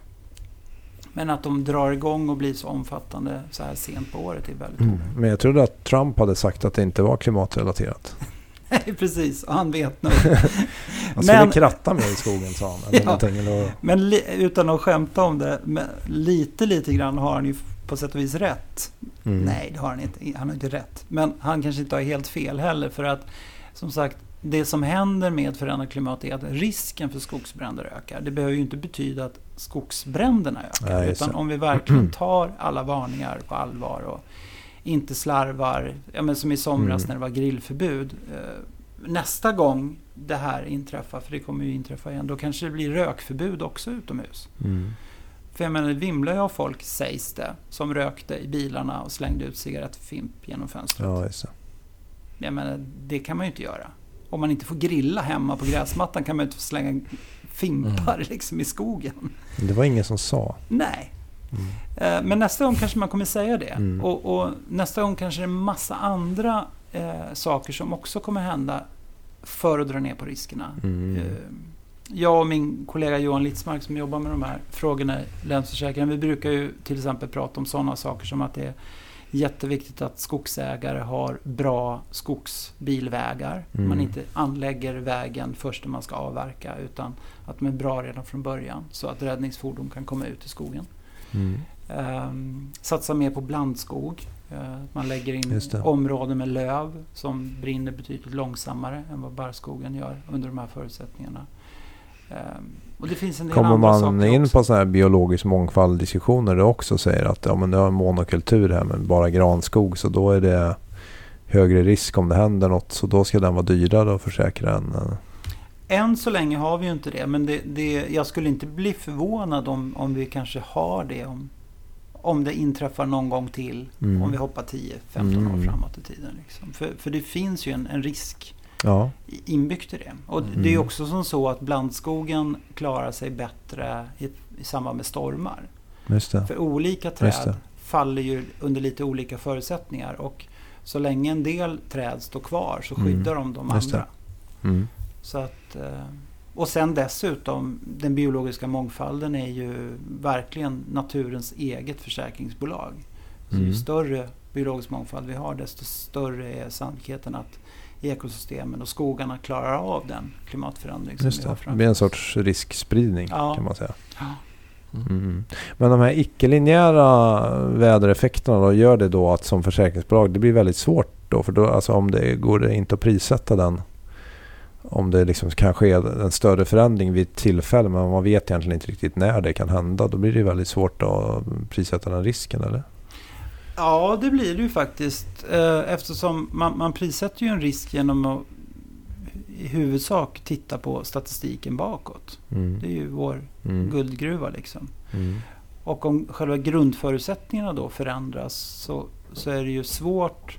Men att de drar igång och blir så omfattande så här sent på året är väldigt Mm. Men jag trodde att Trump hade sagt att det inte var klimatrelaterat. [LAUGHS] Nej, precis. Och han vet nog. [LAUGHS] Han skulle Men- kratta mer i skogen sa han. Eller [LAUGHS] Ja. eller, Men li, utan att skämta om det, men lite, lite grann har han ju på sätt och vis rätt. mm. Nej, det har han inte. Han har inte rätt. Men han kanske inte har helt fel heller. För att, som sagt, det som händer med förändrat klimat är att risken för skogsbränder ökar. Det behöver ju inte betyda att skogsbränderna ökar. Nej, utan om vi verkligen [CLEARS THROAT] tar alla varningar på allvar och inte slarvar, ja, men som i somras Mm. när det var grillförbud. Eh, nästa gång det här inträffar, för det kommer ju inträffa igen, då kanske det blir rökförbud också utomhus. Mm. För jag menar, det vimlar ju av folk, sägs det, som rökte i bilarna och slängde ut cigarettfimp genom fönstret. Ja, just det. Jag menar, det kan man ju inte göra. Om man inte får grilla hemma på gräsmattan kan man ju inte få slänga fimpar Mm. liksom i skogen. Det var ingen som sa. Nej. Eh, Men nästa gång kanske man kommer säga det. Mm. Och, och nästa gång kanske det är en massa andra eh, saker som också kommer hända för att dra ner på riskerna. Mm. Jag och min kollega Johan Litzmark som jobbar med de här frågorna i Länsförsäkringen, vi brukar ju till exempel prata om sådana saker som att det är jätteviktigt att skogsägare har bra skogsbilvägar. Mm. Man inte anlägger vägen först när man ska avverka utan att de är bra redan från början så att räddningsfordon kan komma ut i skogen. Mm. Um, satsa mer på blandskog. Eh, man lägger in områden med löv som brinner betydligt långsammare än vad barrskogen gör under de här förutsättningarna. Ehm, och det finns en del Kommer man in också. på sådana här biologisk mångfald diskussioner det också säger att ja, men du har en monokultur här med bara granskog så då är det högre risk om det händer något så då ska den vara dyrare att försäkra än eh, Än så länge har vi ju inte det, men det, det, jag skulle inte bli förvånad om, om vi kanske har det om, om det inträffar någon gång till. Mm. Om vi hoppar 10-15 Mm. år framåt i tiden. Liksom. För, för det finns ju en, en risk Ja, inbyggt i det. Och Mm. det är också som så att blandskogen klarar sig bättre i, i samband med stormar. För olika träd faller ju under lite olika förutsättningar. Och så länge en del träd står kvar så Mm. skyddar de de det. andra. Mm. Så att, eh, och sen dessutom, den biologiska mångfalden är ju verkligen naturens eget försäkringsbolag. Så Mm. ju större biologisk mångfald vi har, desto större är sannolikheten att ekosystemen och skogarna klarar av den klimatförändring som Just vi har det. Det framför blir en oss. sorts riskspridning Ja. kan man säga. Ja. Mm. Men de här icke-linjära vädereffekterna då, gör det då att som försäkringsbolag det blir väldigt svårt då? För då, alltså om det går det inte att prissätta den om det liksom kan ske en större förändring vid ett tillfälle men man vet egentligen inte riktigt när det kan hända. Då blir det väldigt svårt att prissätta den risken eller? Ja, det blir det ju faktiskt. eh, Eftersom man, man prissätter ju en risk genom att i huvudsak titta på statistiken bakåt. Mm. Det är ju vår Mm. guldgruva liksom. Mm. Och om själva grundförutsättningarna då förändras så, så är det ju svårt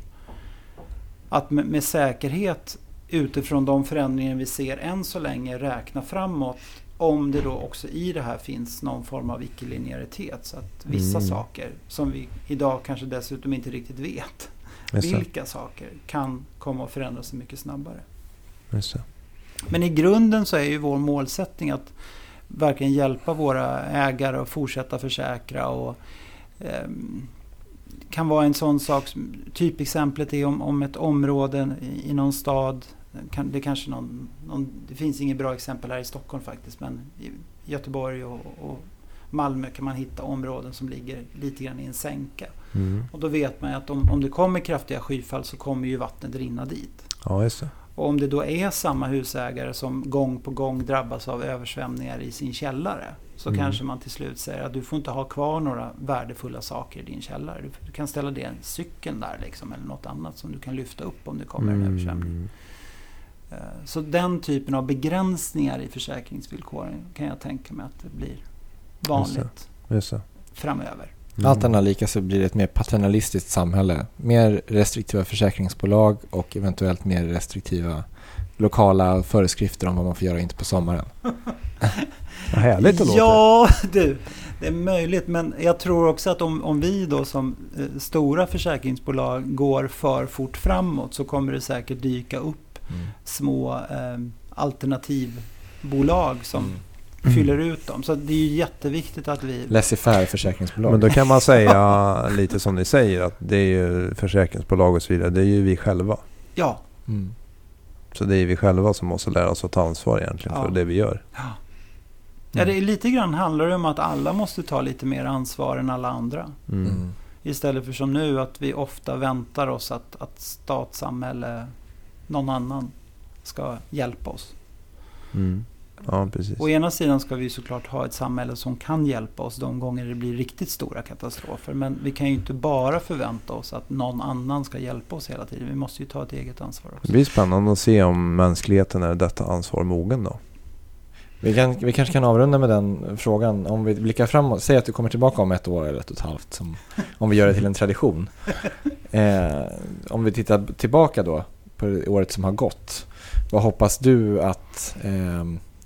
att med, med säkerhet utifrån de förändringar vi ser än så länge räkna framåt om det då också i det här finns någon form av icke-linjäritet. Så att vissa Mm. saker som vi idag kanske dessutom inte riktigt vet vilka saker kan komma att förändras så mycket snabbare. Men i grunden så är ju vår målsättning att verkligen hjälpa våra ägare att fortsätta försäkra. Och, ehm, kan vara en sån sak, typexemplet är om, om ett område i, någon stad, det, kanske någon, någon, det finns inget bra exempel här i Stockholm faktiskt, men i Göteborg och, och Malmö kan man hitta områden som ligger lite grann i en sänka. Mm. Och då vet man att om, om det kommer kraftiga skyfall så kommer ju vattnet rinna dit. Ja, just det. Och om det då är samma husägare som gång på gång drabbas av översvämningar i sin källare så Mm. kanske man till slut säger att du får inte ha kvar några värdefulla saker i din källare. Du, du kan ställa det en cykeln där liksom, eller något annat som du kan lyfta upp om det kommer en översvämning. Eh, Så den typen av begränsningar i försäkringsvillkoren kan jag tänka mig att det blir vanligt Just det. framöver. Mm. Allt annat lika så blir det ett mer paternalistiskt samhälle. Mer restriktiva försäkringsbolag och eventuellt mer restriktiva lokala föreskrifter om vad man får göra och inte på sommaren. [LAUGHS] Vad härligt det låter. Ja, du. Det är möjligt, men jag tror också att om, om vi då som eh, stora försäkringsbolag går för fort framåt så kommer det säkert dyka upp Mm. små eh, alternativbolag som Mm. fyller ut dem. Så det är ju jätteviktigt att vi... Laissez-faire försäkringsbolag. Men då kan man säga [LAUGHS] lite som ni säger att det är ju försäkringsbolag och så vidare. Det är ju vi själva. Ja, Mm. Så det är vi själva som måste lära oss att ta ansvar egentligen Ja. för det vi gör. ja. ja det är lite grann handlar det om att alla måste ta lite mer ansvar än alla andra. Mm. Mm. Istället för som nu att vi ofta väntar oss att, att stat, samhälle, någon annan ska hjälpa oss. Mm. Ja, precis. Å ena sidan ska vi såklart ha ett samhälle som kan hjälpa oss de gånger det blir riktigt stora katastrofer. Men vi kan ju inte bara förvänta oss att någon annan ska hjälpa oss hela tiden. Vi måste ju ta ett eget ansvar Det också. blir spännande att se om mänskligheten är detta ansvar mogen då. Vi, kan, vi kanske kan avrunda med den frågan. Om vi blickar framåt, säg att du kommer tillbaka om ett år eller ett och ett halvt. Som, om vi gör det till en tradition. [LAUGHS] Eh, om vi tittar tillbaka då på året som har gått. Vad hoppas du att eh,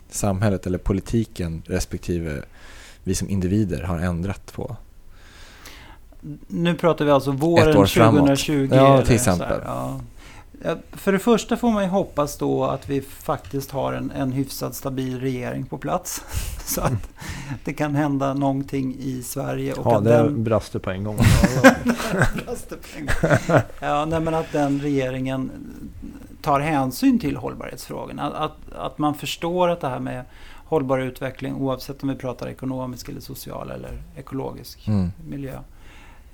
samhället eller politiken respektive vi som individer har ändrat på? Nu pratar vi alltså våren år framåt. 2020. Ja, till så här, exempel. ja. För det första får man ju hoppas då att vi faktiskt har en, en hyfsat stabil regering på plats. [LAUGHS] Så att det kan hända någonting i Sverige. Och Ja, att det den, [LAUGHS] brast det på en gång. ja, nej, men att den regeringen tar hänsyn till hållbarhetsfrågorna. Att, att, att man förstår att det här med hållbar utveckling, oavsett om vi pratar ekonomisk eller social eller ekologisk Mm. miljö.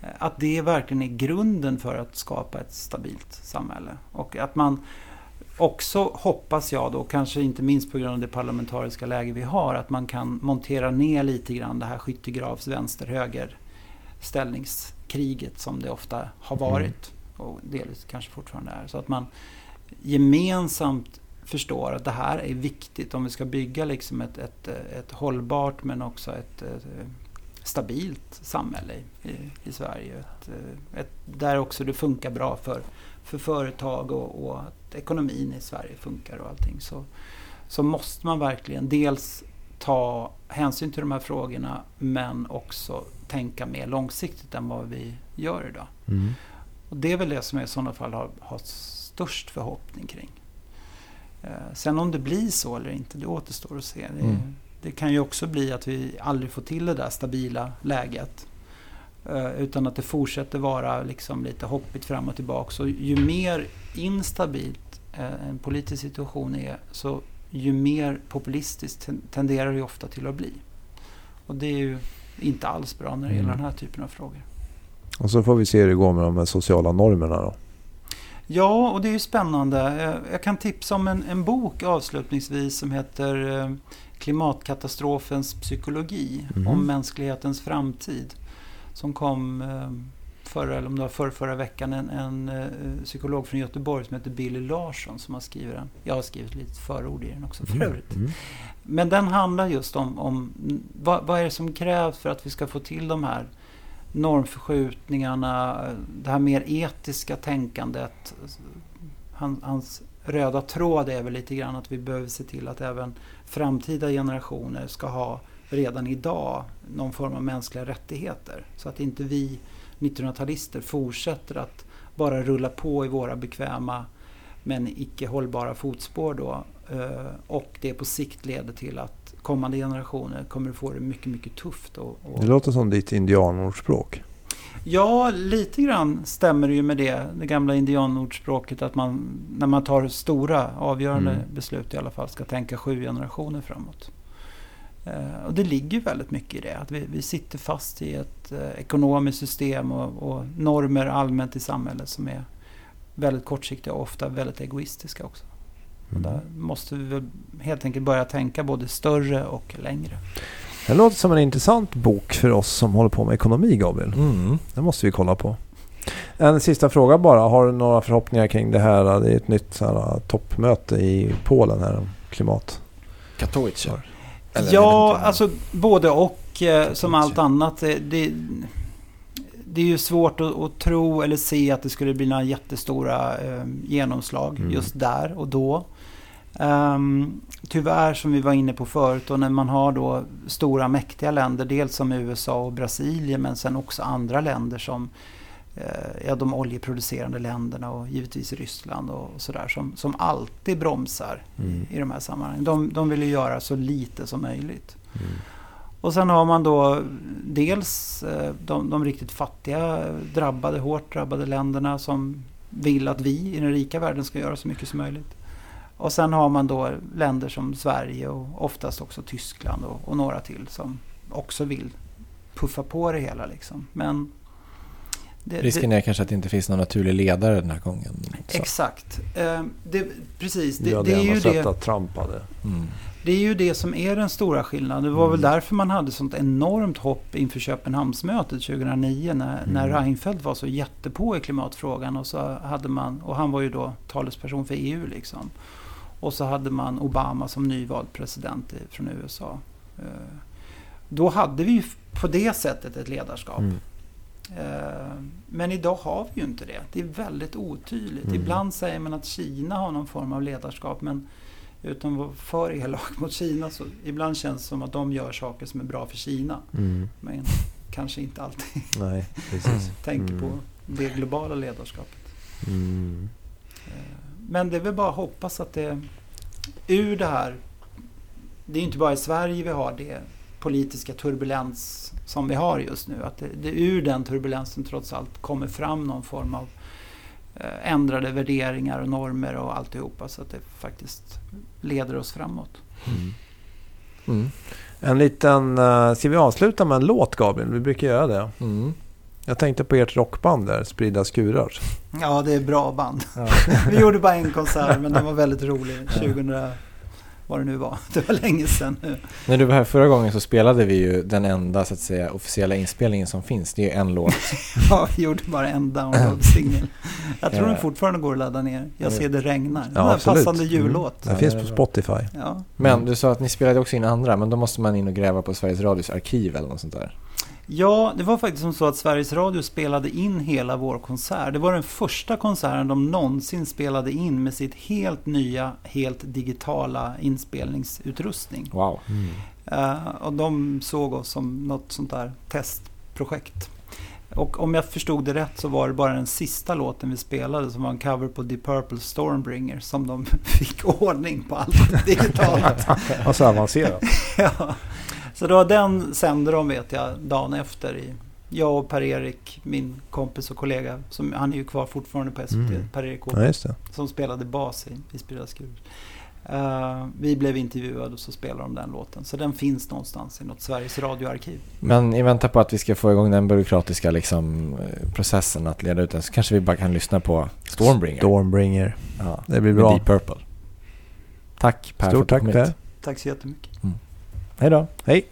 Eh, Att det verkligen är grunden för att skapa ett stabilt samhälle. Och att man också, hoppas jag då, kanske inte minst på grund av det parlamentariska läge vi har, att man kan montera ner lite grann det här skyttegravs vänster-höger ställningskriget som det ofta har varit och delvis kanske fortfarande är. Så att man gemensamt förstår att det här är viktigt om vi ska bygga liksom ett, ett, ett hållbart men också ett, ett stabilt samhälle i, i, Sverige. Ett, ett, där också det funkar bra för, för företag och, och att ekonomin i Sverige funkar och allting. Så, så måste man verkligen dels ta hänsyn till de här frågorna men också tänka mer långsiktigt än vad vi gör idag. Mm. Och det är väl det som jag i sådana fall har, har störst förhoppning kring. Eh, sen om det blir så eller inte, det återstår att se. Det, Mm. Det kan ju också bli att vi aldrig får till det där stabila läget. Eh, utan att det fortsätter vara liksom lite hoppigt fram och tillbaka. Så ju mer instabilt eh, en politisk situation är, så ju mer populistiskt ten- tenderar det ofta till att bli. Och det är ju inte alls bra när det gäller Mm. den här typen av frågor. Och så får vi se hur det går med de sociala normerna då. Ja, och det är ju spännande. Eh, Jag kan tipsa om en, en bok avslutningsvis som heter Klimatkatastrofens psykologi Mhm. om mänsklighetens framtid. Som kom eh, förra, eller om det var förra, förra veckan. En, en eh, psykolog från Göteborg som heter Billy Larsson som har skrivit den. Jag har skrivit lite förord i den också för övrigt. Mm. Men den handlar just om, om mm, vad, vad är det som krävs för att vi ska få till de här normförskjutningarna, det här mer etiska tänkandet. Han, hans röda tråd är väl lite grann att vi behöver se till att även framtida generationer ska ha redan idag någon form av mänskliga rättigheter. Så att inte vi 1900-talister fortsätter att bara rulla på i våra bekväma men icke hållbara fotspår då. Eh, och det på sikt leder till att kommande generationer kommer att få det mycket, mycket tufft. Och, och Det låter som ditt indianordspråk. Ja, lite grann stämmer det ju med det. Det gamla indianordspråket att man när man tar stora avgörande Mm. beslut i alla fall ska tänka sju generationer framåt. Eh, och det ligger väldigt mycket i det. Att vi, vi sitter fast i ett eh, ekonomiskt system och, och normer allmänt i samhället som är väldigt kortsiktiga och ofta väldigt egoistiska också. Och där måste vi väl helt enkelt börja tänka både större och längre. Det låter som en intressant bok för oss som håller på med ekonomi, Gabriel. Mm. Det måste vi kolla på. En sista fråga bara. Har du några förhoppningar kring det här? Det är ett nytt här, toppmöte i Polen här om klimat. Katowice. Eller ja, alltså både och. Eh, som allt annat. Det, det, det är ju svårt att, att tro eller se att det skulle bli några jättestora eh, genomslag Mm. just där och då. Ehm, tyvärr som vi var inne på förut och när man har då stora mäktiga länder, dels som USA och Brasilien men sen också andra länder som eh, ja, de oljeproducerande länderna och givetvis Ryssland och sådär som, som alltid bromsar Mm. i de här sammanhangen. De, de vill ju göra så lite som möjligt. Mm. Och sen har man då dels eh, de, de riktigt fattiga, drabbade, hårt drabbade länderna som vill att vi i den rika världen ska göra så mycket som möjligt. Och sen har man då länder som Sverige och oftast också Tyskland och, och några till som också vill puffa på det hela. Liksom. Men det, Risken är kanske att det inte finns någon naturlig ledare den här gången. Exakt. Eh, det, precis. Det, Det, det, är ju det, att Trump hade. Mm. det är ju det som är den stora skillnaden. Det var väl Mm. därför man hade sånt enormt hopp inför Köpenhamnsmötet 2009 när, när Mm. Reinfeldt var så jättepå i klimatfrågan. Och, så hade man, och han var ju då talesperson för EU. Liksom. Och så hade man Obama som nyvald president från USA. Eh, Då hade vi ju på det sättet ett ledarskap. Mm. Eh, Men idag har vi ju inte det. Det är väldigt otydligt. Mm. Ibland säger man att Kina har någon form av ledarskap men utan att vara för elak mot Kina så ibland känns det som att de gör saker som är bra för Kina. Mm. Men kanske inte alltid Nej, precis. [LAUGHS] tänker Mm. på det globala ledarskapet. Eh, Men det är väl bara att hoppas att det ur det här, det är inte bara i Sverige vi har det politiska turbulens som vi har just nu. Att det, det ur den turbulensen trots allt kommer fram någon form av eh, ändrade värderingar och normer och alltihopa så att det faktiskt leder oss framåt. Mm. Mm. En liten... Uh, ska vi avsluta med en låt Gabriel? Vi brukar göra det. Mm. Jag tänkte på ert rockband där, Spridda skurar. Ja, det är bra band. Ja. [LAUGHS] Vi gjorde bara en konsert men den var väldigt rolig. 2000, vad det nu var. [LAUGHS] Det var länge sedan nu. När du var här förra gången så spelade vi ju den enda så att säga officiella inspelningen som finns. Det är ju en låt. [LAUGHS] Ja, vi gjorde bara en download-singel. Jag tror Ja. den fortfarande går att ladda ner. Jag ser det regnar. Det Ja, absolut. passande jullåt. Den Ja, finns på. Spotify. Ja. Men du sa att ni spelade också in andra, men då måste man in och gräva på Sveriges Radios arkiv eller något sånt där. Ja, det var faktiskt som så att Sveriges Radio spelade in hela vår konsert. Det var den första konserten de någonsin spelade in med sitt helt nya, helt digitala inspelningsutrustning. Wow. Eh, och de såg oss som något sånt där testprojekt. Och om jag förstod det rätt så var det bara den sista låten vi spelade som var en cover på Deep Purple Stormbringer som de [LAUGHS] fick ordning på allt digitalt. [LAUGHS] Alltså avancerat. ja. Så då den sände de vet jag dagen efter. I, jag och Per-Erik, min kompis och kollega, som, han är ju kvar fortfarande på SVT, Mm. Per-Erik Ja, som spelade bas i, i Spridda skur. Eh, vi blev intervjuade och så spelade de den låten. Så den finns någonstans i något Sveriges radioarkiv. Men i väntan på att vi ska få igång den byråkratiska liksom, processen att leda ut den så kanske vi bara kan lyssna på Stormbringer. Stormbringer. Ja, Det blir med bra. Deep Purple. Tack Per för Stort att du tack kom hit. Tack så jättemycket. Hej då. Hej.